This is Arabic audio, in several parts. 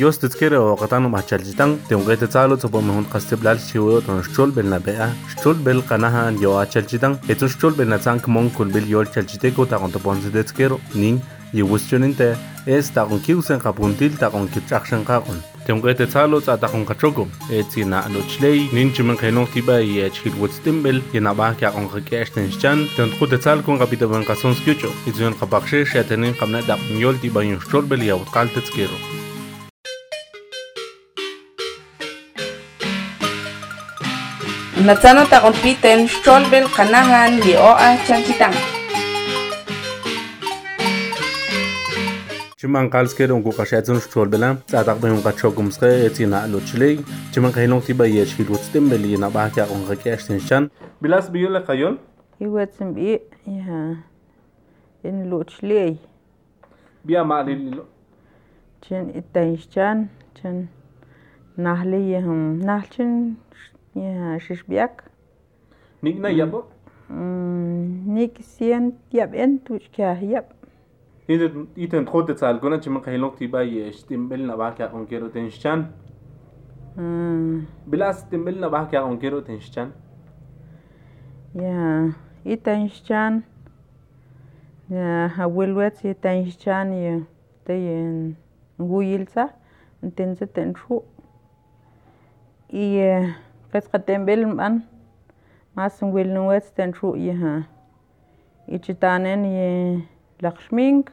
Kun yos titzkere o katano machalchitang, te un gete tzalo tsopo mehun kastiblal chiwo ton shchol bel na bea, shchol bel kanahan yo achalchitang, etun shchol bel na tzank mon kun bel yol chalchiteko ta kon topon se titzkero, ning, yi wustioninte, es ta kon kiusen kapuntil ta kon kitchakshan kakon. Te un gete tzalo tsa ta kon kachoko, etzi na alochlei, nin chimen kainok tiba yi echkil wutstimbel, yi na bah kia kon kakeshten shchan, te un tkute tzal kon kapita ben kason skyucho, etzi yon kapakshe shetenin kamne da yol tiba yon shchol bel ya utkal titzkero. Natsano ta kompiten stolbel kanahan li oa chanchitang. Chiman kalskero un kukashetsun stolbela, tsatak ben un kachogum ske etina luchlei, chiman kainok tiba yesh hilwutstim beli na bahkia un kakeshtin shan. Bilas biyole kayon? Iwatsim bi ya in luchlei. Biya maalililo. Chen Ja, xixbiak. Nik na yabo? Nik sien yab en tuch kya yab. Iten trote zal gona chima kahilok tiba ye stimbel na bakya onkero tenschan. Bila stimbel na bakya onkero tenschan. Yeah, itenschan. Yeah, awelwet itenschan ye teyen nguyilsa. Entonces ten ru. Y قتقتن بلمان ما سنقول نوات تنشو إيها. إيجتانين ي إيه لخشمينك.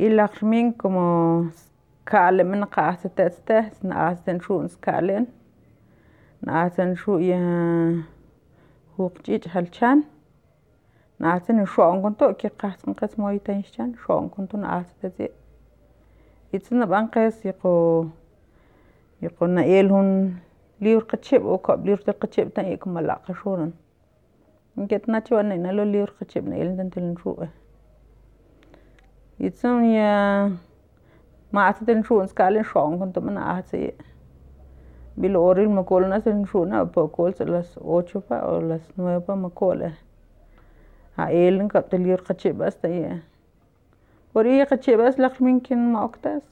إي لخشمينك كمو سكالي من قاعدة تستاه سنقاس تنشو نسكالي. نقاس تنشو إيها هوق جيج هالشان نقاس تنشو أنكنتو كي قاعدة نقاس موي تنشان. شو أنكنتو نقاس تزيق إيجتان بانقاس يقو يقو نقيل هون liur kachip o kop liur tel kachip tan ik malak khuran get na chwa ne na lo liur kachip ne el dan tel ru itsam ya ma at den shun skalen shong kon to mana ase bil oril makol na sen shuna pa kol las ocho pa o las nueve pa makol ha e. el kap tel liur kachip basta ya e. por iya kachip bas lak minkin ma oktas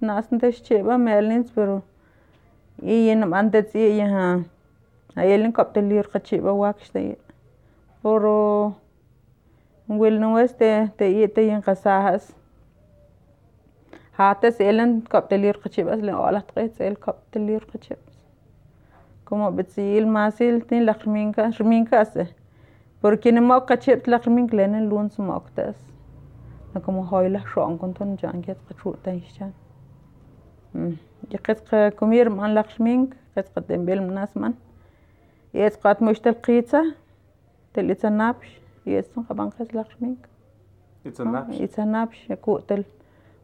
nas ntesh cheba melnins pero y en antes de ella ahí el encaptelir cachiba guaxte pero will no este te y te y en casajas hates el encaptelir cachibas le hola tres el encaptelir cachibas como betsil más el tin la chminka chminka se porque no mock cachib la chmink le en el lunes mocktas como hoy la shon con ton jangiet يقصق كومير من لقشمينك قصق دمبل مناس من يسقط مشتل قيتة تل نابش يسون قبان قص لقشمينك نابش يكو تل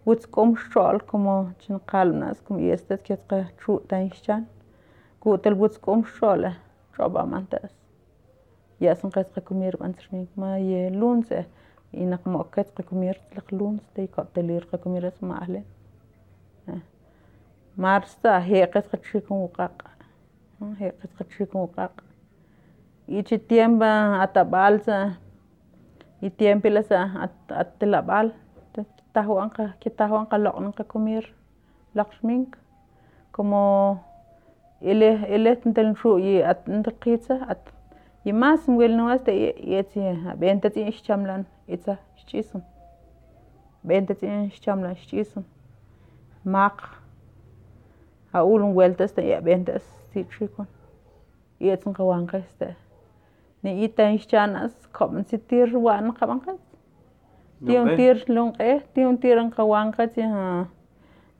وتسكم شال كما جن قال ناس كم يستد كتق شو تنشان كو تل وتسكم شال شابا منتاس يسون قصق كومير بانترمينك ما يلونسه إنك ما قصق كومير تلق لونس تيقب تلير كومير اسمع أهلين. مارستا هي قد قد شيكون وقاق هي قد قد شيكون وقاق يجي تيمبا أتبالسا يتيمبي لسا أتلابال tahu angka kita tahu angka lok nangka kumir lakshmink como ele ele tentel shu yi at ndqitsa at yi mas ngwel no asta yeti benta ti chamlan itsa chisum benta أقول vueltas te bentas ti chikon yetsun kawankas te ni itan chanas kom si tir wan kawankas ti un tir long eh ti un tir an kawankas ya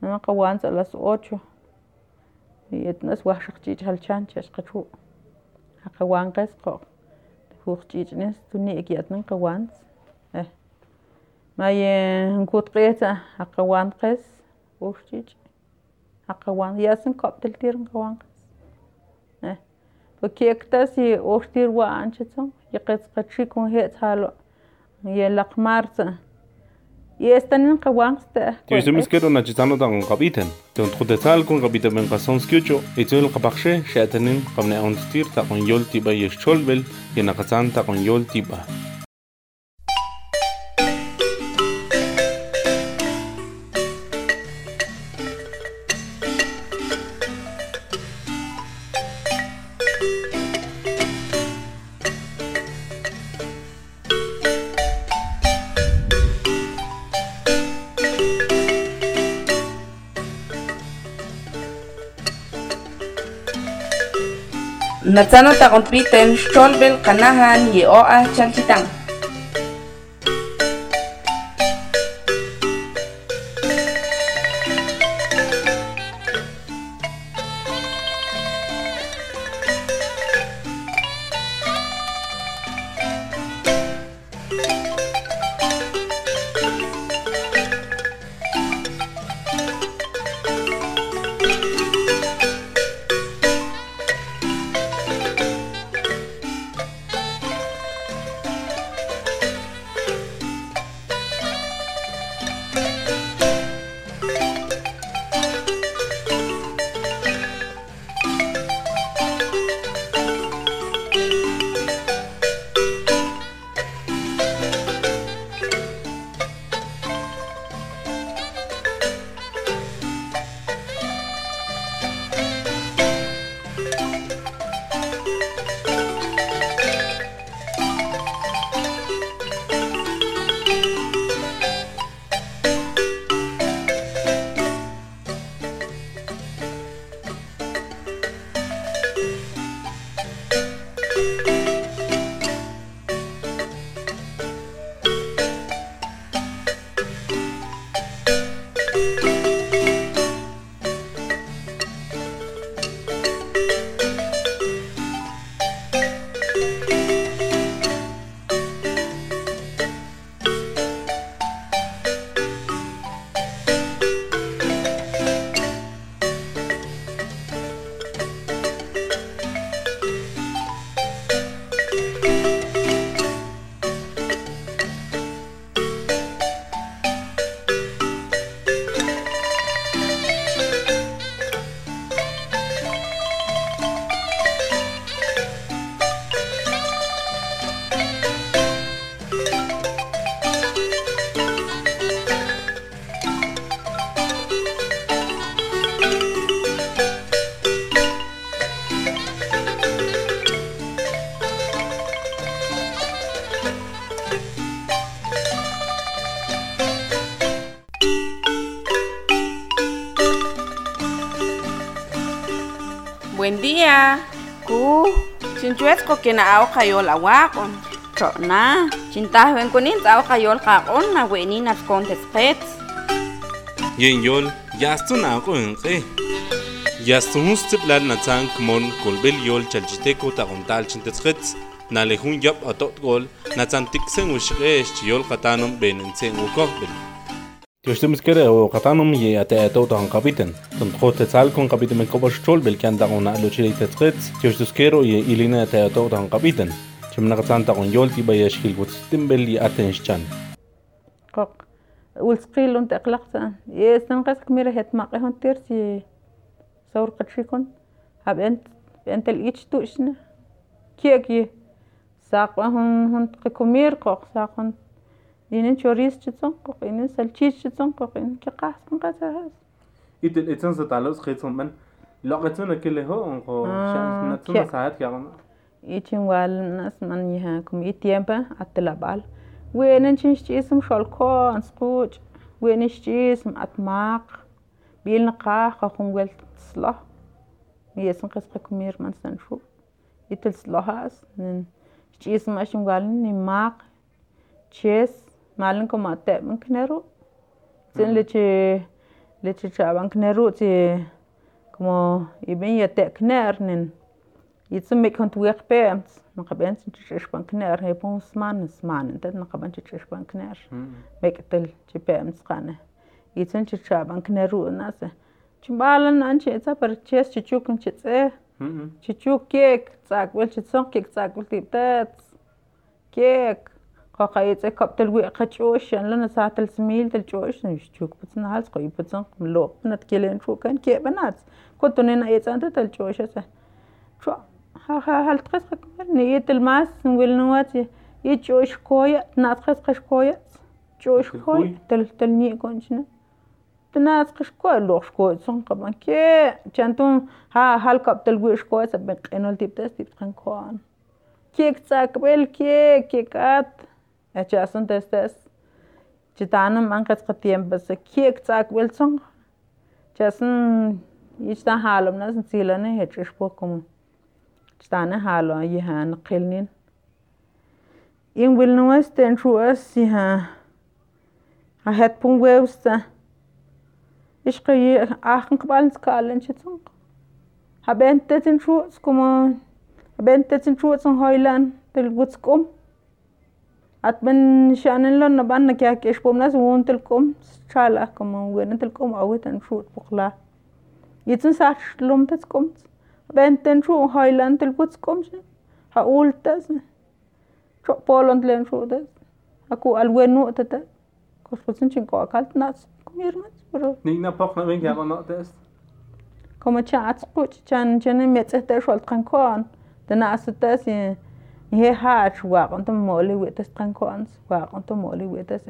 na kawansa a las 8 yetnas wahshaq chi halchan chas qachu kawankas ko huqchichnes tu ni ekiatnan kawans eh ma ye nkut qeta akawanqes huqchich akawan yasin koptel tiran kawan eh Porque si ostir wa anchitson yaqets qachikun het halo ye laqmarsa y estanin qawanqsta Ti sumis kero na chitano tan qabiten ton tqutetal kun qabita men qason skiucho itul qabaxshe shatanin qabne on tir ta kon yol tiba yeshcholbel natsana takonpitin, xolbel, kanahan, yeoa, chalchitang. kinaaw kayol awakon. so na, chintahwen ko nin tao kayol kakon na weni na kontes pet. Yen yol, yastu na ako yun kay. Yastu mus tiplal na kmon kolbel yol chaljiteko takontal chintes pet. Na lehun yap atot gol na tang tiksen ushkesh yol katanom benin sen ukokbel. Tioshtem skere o qatanom ye ate ato tan kapiten tan khote tsal kon kapiten men kobosh chol bel kan dagona lo chile tetsqets tioshtem skero ye ilina ate ato tan kapiten chimna qatan tagon yol tiba yashkil gutstim bel ye atenshchan Kok, ulskil und eklaqsa. Yesan qask mira het maqe hon tersi. Saur qatshikon. Hab ent ent el ich tushna. Kieki. Saq hon hon qkomir qoq saq hon. لينين تشوريس تشتون قوقين سلتشيس تشتون قوقين كي قاس من قاس هاس إذن إتن زتالوس خيتون من لغتون كل هو أنقو شانس من ساعات كيغانا إتن وال ناس من يهاكم إتيامبا عطلابال وينن تشنش تشيسم شالكو أنسكوش وينش تشيسم أتماق بيل نقا خاخون ويل تصلاح ميسن قسقكم مير من سنشو إتل صلاحاس نن تشيسم أشم غالن نماق تشيس malankamatiaya nkineru tsini lichi lichichaaba nkineru tsi como yabinyateekiner nin. Yitsimik tawikgpitsa makgapin chixixpa nkiner y pus man smanintat makgapan chixixpa nkiner miktal mm. chipeamatskgana y tsuna chichaaba nkineru natsa chimpala na chitsa pero chi es chichuk chitse mm-hmm. chichuk kiek tsakualh chitsonkg kiek tsakualh titats kiek ci chuk kek, tsak wel ci son kek tsak wel tiptet. Kek. Qaqa etsa kaptel wi qachosh, an lana saatel smil tel chosh, nish chuk butsan hals qoy butsan lo, nat kelen chukan ke banat. Kuntu nina etsa anta tel chosh asa. شو هل تخسخ نيت الماس نقول نواتي يجوش كويا ناتخس خش كويا جوش كويا تل تل ني كونشنا تناس خش كويا لوش كويا قبان كي ها هل كاب سبن قينول كوان كيك كيك كيكات echa'asan desde eso chitana man katka tiempotsa kiek tsak wiltson cha'asan ichta jalomna sintsilana jech'ixpukomo chitana jalo yaja nakgilnin y wilno este lhuwa yaja ajetpa wewstsa ixkgeyi akgn kbalhtskala chitsunkg aben tetsi chu'uts como aben tetsi chu'uts joylan talhutsk'um gutskum at ben shanen lon na ban na kya kesh pomnas won tel kom chala como wen tel kom awit an shut pukla yitzun sa lum tes komt benten shu hoilan tel guts kom ha ultas cho polon tlen shu des aku al wenu tata kos posin chin ko kalt nas komirmas pero Ni na pok na vinga ma notes. como he hat wa on to moli wit tas trankon wa on to moli wit tas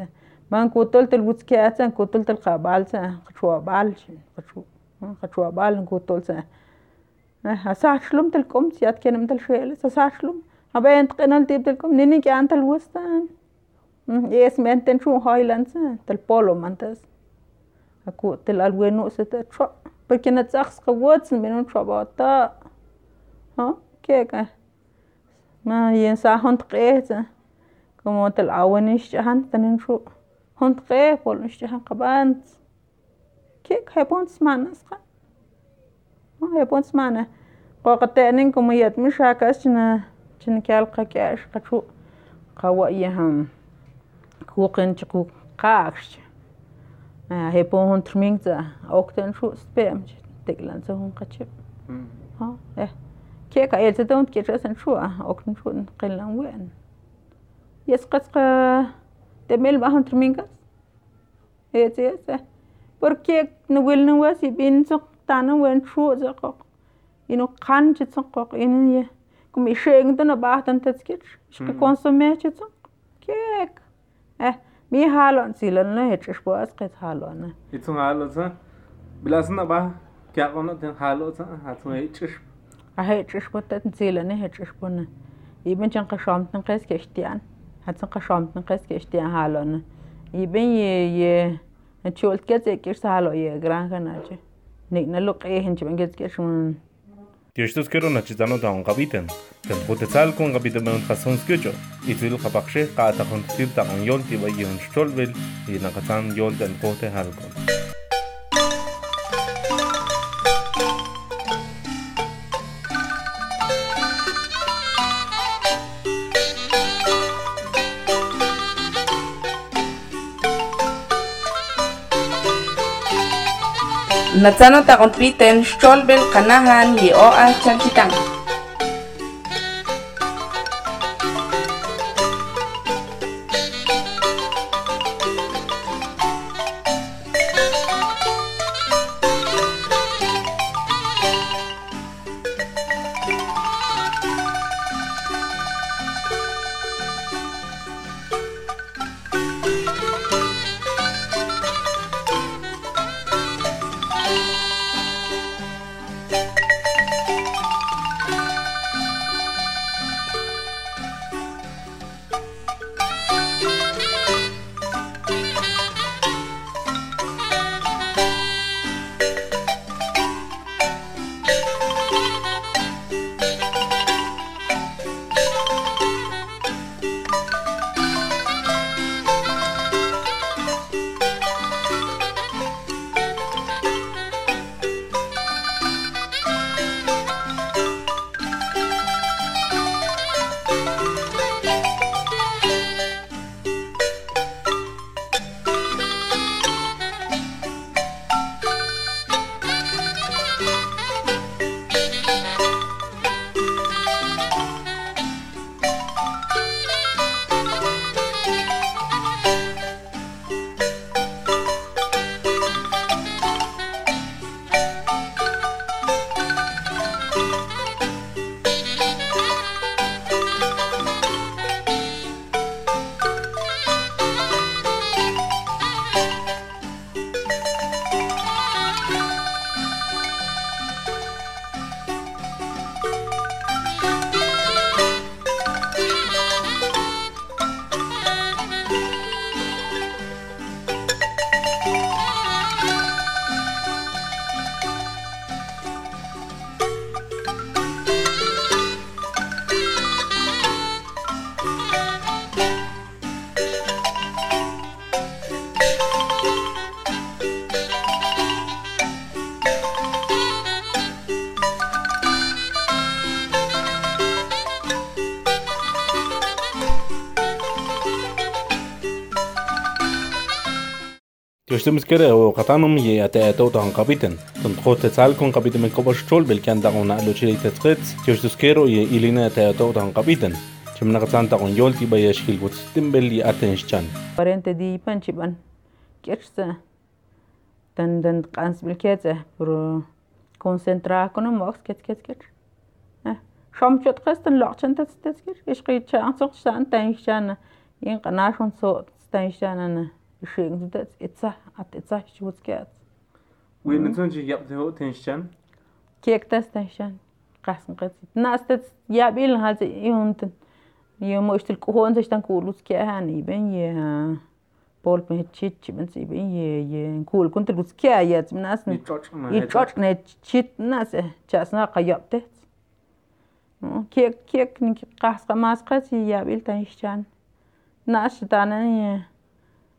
man kutol tel guts kiatsan kutol tel qabal sa khwa bal chin khwa bal kutol sa هساعشلم تلكم سيات كنم تلشيل ساعشلم هبا ينتقنال تيب تلكم نيني كان تلوستان يس مينتن شو هايلاندز تلبولو مانتس أكو تل الوينو ستة تشو بكنا تسخس قوات منو تشوباتا ها كيكا ما ينسا هنت قيت كمو تل عوانيش جهان تنين شو هنت قيه بولنش جهان قبانت. كيك هيبون سمعنا سخان هيبون سمعنا. قوقتانين كمو يتمشا كاسنا چن كال قاكاش قشو. قوا يهم كوقن چكو قاكش هيبون هون ترمينجزا اوكتن شو سبيم. تقلن سهون قچب ها آه كيكا يلتدون كيشاسن شو اوكتن شو قلن وين يسقط تميل باهم ترمينجز هيت يس porque no wil no was i bin so tana wen tru so ko ino kan chit so ko in ye kum i sheng tan ba tan tet skit ska consome chit so kek eh mi halon silan no het shpo as qet ahay ch'ixpata tsiilani he ch'ixpuna iban chan qaxoomtin qees kextian hatsin qaxoomtin qees kextian jaalona iban ye ye nachiwalt ketsek'irsa jaalo ye granja nachi niknalu ne, ne q'iijin chiban ketsk'ixmun Tiestos kero na chitano ta ongabitan. Tan potenzial kon gabitan man fason skyocho. Itil kapakshe ka ta kon tip ta on yol tiba yon stolbel, yina katan yol tan kote halkon. Natsano takon tliten, xolbel, kanahan, yeoa, chanchitang. تشتمسكرة هو قطعمم يأتى توتهم قبيتن تنتخو تتسالكون قبيتن من كوبر شتول بالكان داغون نقلو تشيلي تتخيتس تشتمسكرة يإلينا أتى توتهم قبيتن شمنا قطعن تاغون يولتي بيشكيل وتستنبل يأتنشتان بارنت دي بانشبان كيرسة تندن قانس بالكاتة برو كونسنترا كنا موكس كت كت كت شام شد قستن لعشان تتذكر إيش قيد شان صوت شان تاني شان ينقناشون صوت تاني شان أنا sheng zu dat etsa at etsa chi wut kat we ne tsun chi yap de ten shan kek tas ten shan qas nqat nas tat ya bil hal ze yunt yo mo shtil kuhon ze shtan kulut ke han iben ye pol pe chit chi ben sie ben ye ye kul kunt lut ke ya nas ni chot ne chit nas chas na qayap te kek kek ni qas qamas qat ya bil ten shan nas tana ye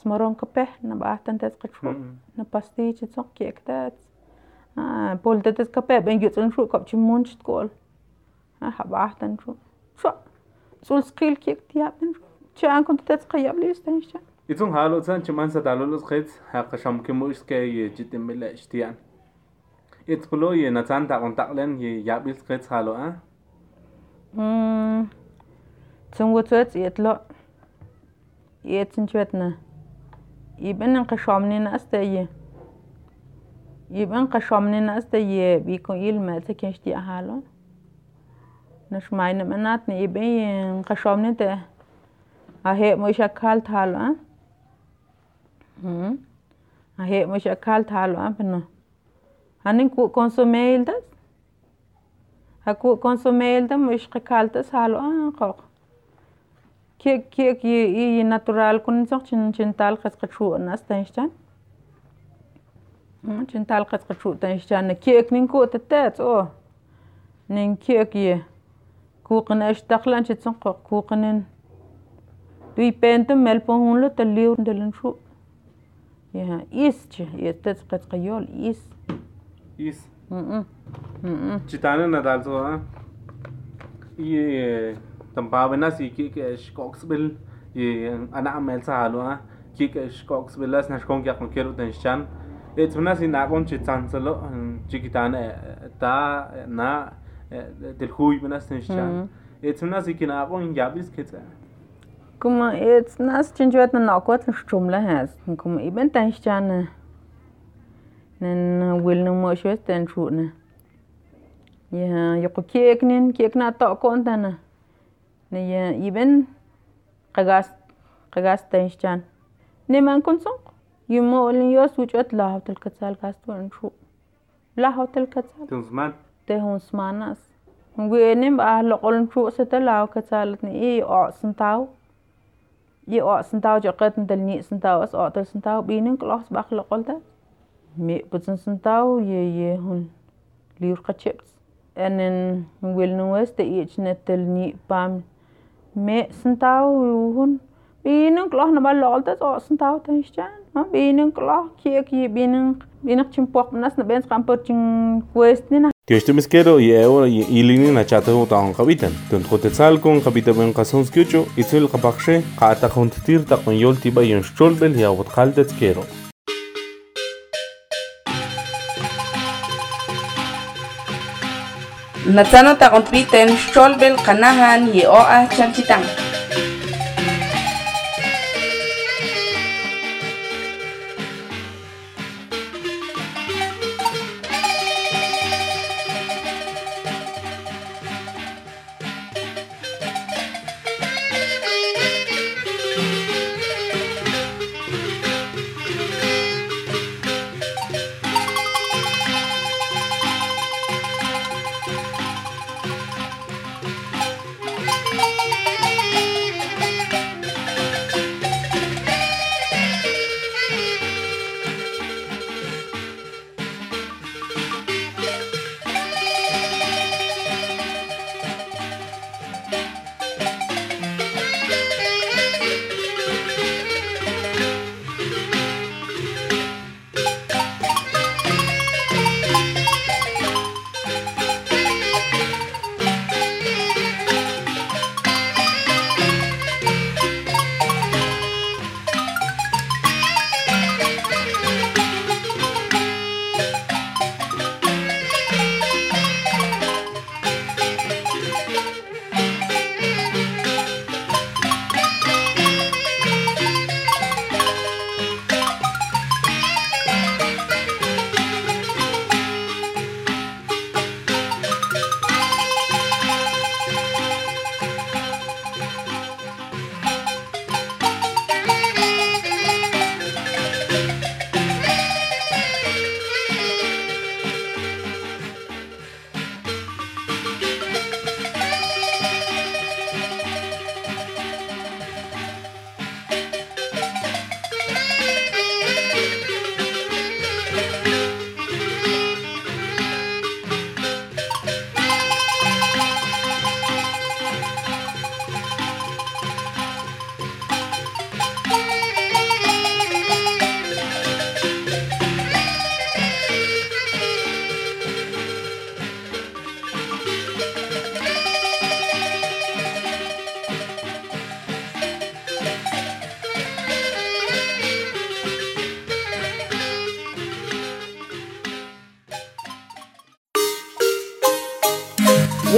smoron ka peh na bahtan tets qachru na pastiy chitsuj ke'ka tets pulta tets ka peh b'en yutz'in xu' ka'b chimon xitk'ol jab'ajtan xu' xua' tz'ul sqil ke'ka ti'ya'ptin xu' chi'an conta tets qayab' listan xcha' y tzunja' lutza chiman satalul utz jaqa xamkin mu'ux ke ye chitinb'il la' xti'an itzpulu ye natzan taq untaq len ye yab'il qitz jalu'aa tzunwutz utz' yetlo' yetzin chwetna يبقى إن قشوع من الناس تيجي يبقى ان قشوع من الناس تيجي بيكون إيه ما تكينش تي أهله نش ما إن منات نيبي ان قشوع من تا؟ أهي مش أكال تالو أه؟ أهي مش أكال تالو أه؟ بنا هنن كو كونسوميل ده هكو كونسوميل ده مش أكال تسالو أه؟ قاق kiek kiek y, y natural kuninsoq chin chin tal qas qachu'anas tanxtan chin tal qas qachu' tanxtan kiek nin ku'tata tz'o nin kiek y kuqan axtaq lan chitson kuqanin tuipenta melpa junla taliur delan xu' yaja is chi yetetz qas qayool is is chitana nadal tz'o y संभावना सीखी que Scottsville أنا أعمل سهلوها كي que Scottsville أسنا شكون كي أقنكيرو تنشان إتمنى سيناقون تشتانسلو جيكتان تا نا تلخوي من أسنشان إتمنى سيكناقون يابيس كتا كما إتمنى أسنجوات نناقوات الشملة هاز كما إبن تنشان نن ويلنو موشوات تنشونا يا يقو كيكنين كيكنا تاقون تنشان Ne ya iben qagas qagas tan chan. Ne man kun son. Yumo olin yo suchot la hotel katsal gasto en shu. La hotel katsal. Tun te hon smanas. Ngwene ba lokol shu sa te lao katsalat ni i o sentaw. i o sentaw jo qetan del ni sentaw as o del sentaw binin klos bak lokol ta. Mi putsun sentaw ye ye hon liur qachips. Enen wil no wes te ich net del mẹ sân tao hun bi nung klo na ba lol ta zo sân tao ta chan ma bi nung klo ki ki bi nung bi nung chim pok nas na bens kam por chim quest ni na Tio este mesquero y ahora y ilini na chata ho ta hon kabitan. Tun khote sal kon kabita ben qasun skucho itul qabakshe qata khontir ta qon yol tiba yon shtolbel ya wat khaldet skero. Natsano ta kumpitin, Sholbel Kanahan, Yeoa Chanchitang.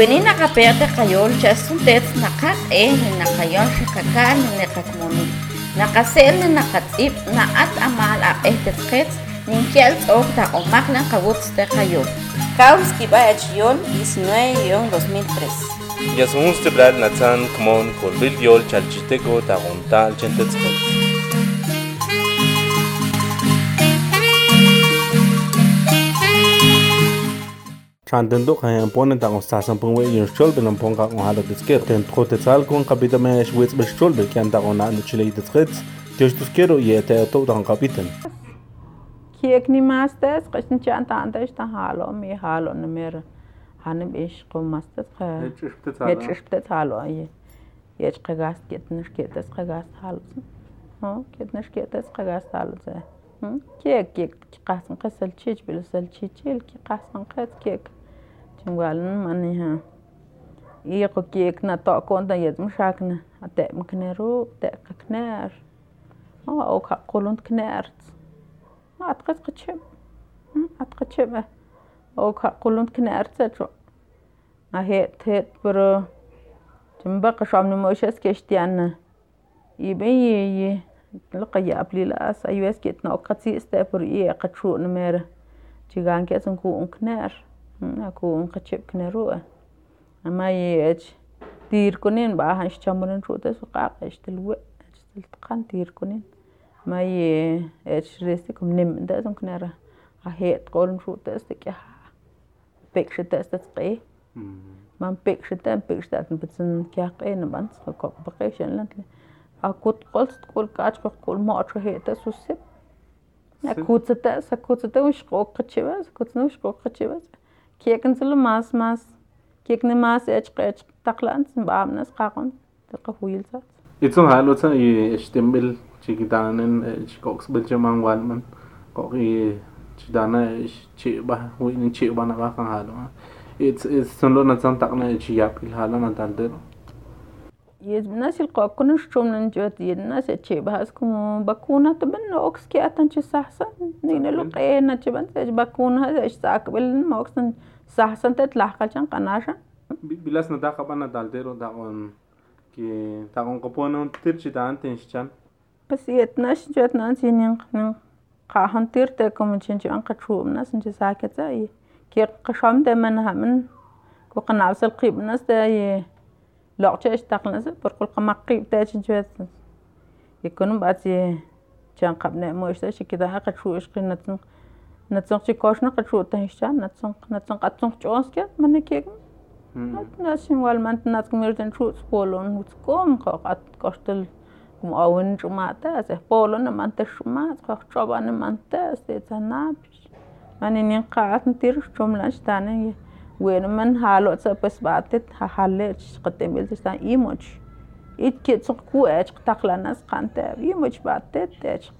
Kuininakapet ekayon xastuntetz nakat'ej ninakayon xakakal ninakatmonij naqasel ninakatz'ib na'at amal aq'ej tetqetz ninkyal tz'ooj taqomaj nan qawutz teqayon Caos Kibay 19-2003 Yasunz tebral natzan kmon korbil yol chalchiteco tagontal chentetzqetz عندندوق هي امبونن تاع مستحسن بون وين شول بن امبون قا على تذكر تن تخو تسال كون قبيت ما شويت باش شول بن كان تاعو نعند تشلي تتخت تيش تذكرو يا تا تو تاع قبيتن كيك ني ماستس قش نتي انت عندش تهالو مي هالو نمر هانم ايش قوم ماستس خ يتش بتتهالو اي يتش قغاست كيتنش كيتس قغاست هالو ها كيتنش كيتس قغاست هالو كيك كيك قاسن قسل تشيج بلسل تشيجيل كي قاسن قات كيك xinwalana ikg okik nato'ka ndayetma xakna ate'ema kneru' te'qa kne'r o kha qulun tkne'r atqa tkachib' atqachib'a o kha qulun tkne'r tza'chu aje't je't pero chimbaq xomnimux es kixtiana ib'in yi yi lo kaya'p lila'as hay ves ki'it no'k qatzi'is pero y e qachuna mero chigan ke' tsunkuu kne'r aku unka chepkine ru'a ama yeech tiirkunin baahan shamunin ru'ta suqaaq echtil we echtil tqan tiirkunin ama ye eech restikum nimminta sunknera qaheet qorin ru'ta stikihaa pekshita statqi man pekshita pekshitaatin pitsin kiaqi nibans qaqbaqi shanlantli akut qols tqul kaachqoq qul mo'achqaheeta susip akutsata sakutsata wishqooqqachiva sakutsana wishqooqqachiva nas qaqon da qhuil sa Itong halo sa i stembil chikitanen chikoks belche mang walman kok i chidana chiba winin chiba na ba kang halo it's it's sunlo na san tak na chiyap il halo na daldero يجب الناس يلقوكن شوم نجوت الناس تشيبها اسكم بكونا تبن اوكس كي اتن تش سحسن نين لقينا تبن بكونا هذا إيش ساك بل ما اوكسن قناشا bilas na daka ba na daldero da on ki ta on kopono tirchi da anten chan بس يتناش جات نانسي نين نين قاهن تيرتا كم تشنج أن قشوم ناس نجي ساكتة ي كي قشام ده منها من كو قناع وصل قيب ناس ده ي لوقتش اشتاق ناس برقل قما قيب ده جات يكونوا بعد ي كان قبنا موش ده كده قشو إيش нацончи кошнак чуутан ища нацон нацон гацонч оскя манакег натнашин вал мантнат гмерден чуут полон утском хат коштел кум ауэн чумата асе полон манта шумат хохчобан манта се цанапиш манинин qaat ntir chumlash tanen wen man halo tsa pues batet ha halle qtemil tsa imoch it ke tsuq ku ech qtaqlanas qanta imoch batet ech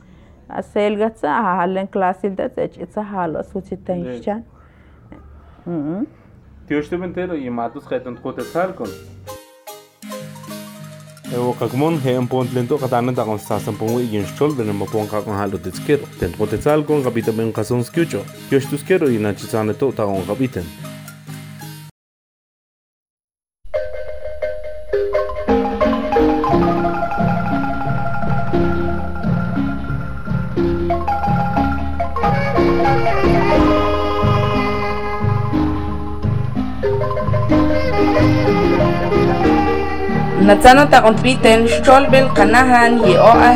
სელგაცა ჰალენ კლასილდა წეჭიცა ჰალოს უციტა ისჩან ჰმ თიოშტებენ თერო იმატუს ხეთონ ხოთა სალკონ ეო კაგმონ ჰემ პონტლენტო ყატანა დაგონ სასან პონ ვიგინ შტოლდენ მა პონ ყაგონ ჰალო დეცკერო ტენ ხოთა სალკონ გაბიტებენ ხასონსკიუჭო თიოშტუსკერო ინაჩიცანეტო დაგონ გაბიტენ Natsano ta kontriten stolbel kanahan ye oa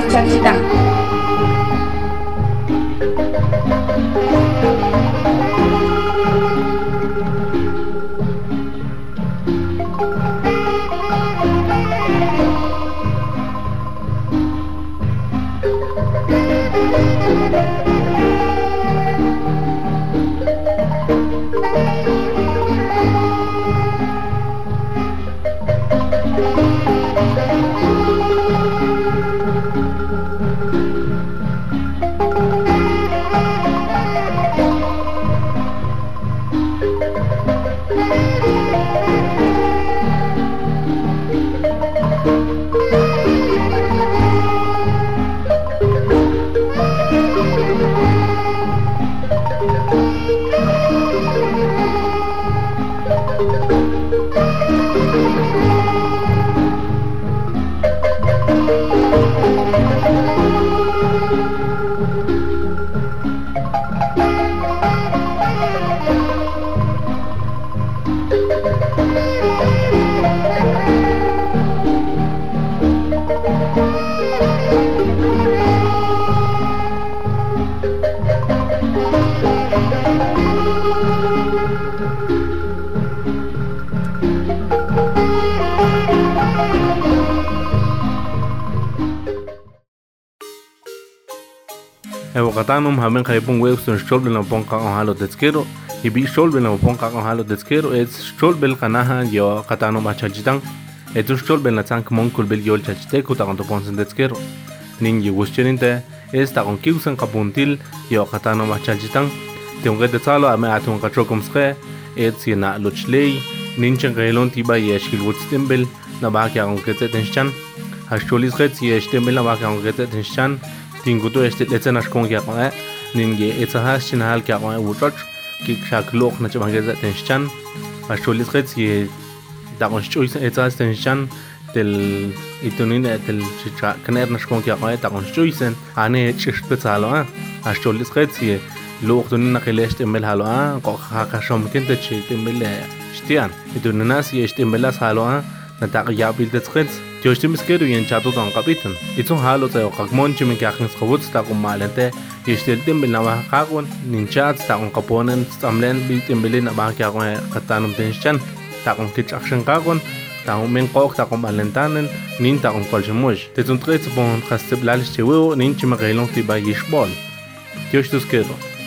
Tratamos haben que pon web son shol la pon ka on halo teskero y bi shol la pon ka on halo teskero es shol bel kanaha yo katano machachitan etu shol bel la tank mon kul bel yol chachite ku ta on to pon sen teskero nin yiwixchininteh esta onkiusan kapuntil yoqatano machalchitan tionqetetzalo ame atonqachokomsqe etz yena lochley ninchen qelon tiba yexkilwutztimbel nabahki aonqetzeten xchan haxcholisqetz yextimbel nabahki aonqetzeten xchan tinkutu extitletzen axkon kiaqoe nin ye etzajas chinajal kiaqoe wuchoch kikxakloq nachmahketzeten xchan haxcholisqetz ye daqonxchoisen etzajas ten xchan del itunin del chicha. Kaner nash kon kiaqoy ta kon shuisen ane chish petsalo a ashol isqetsi lo itunin naqilesh temel halo a qo khaqa shom kenta chi temel eh, shtian itunin nas yesh temelas halo a nataq yabil detqets tioshtim iskeru yen chato don qapitan itun halo ta qaqmon chim kiaqnis qobut ta kon malente yeshtel temel na qaqon ninchat ta kon qaponen tamlen bil temelin ba kiaqoy qatanum tenshan ta kon kichaqshan qaqon takum min qok takum alentanen nin takum kolchmush tetun tretz bon khasteblalch tewero nin ba tibayishbol Dios te quedo.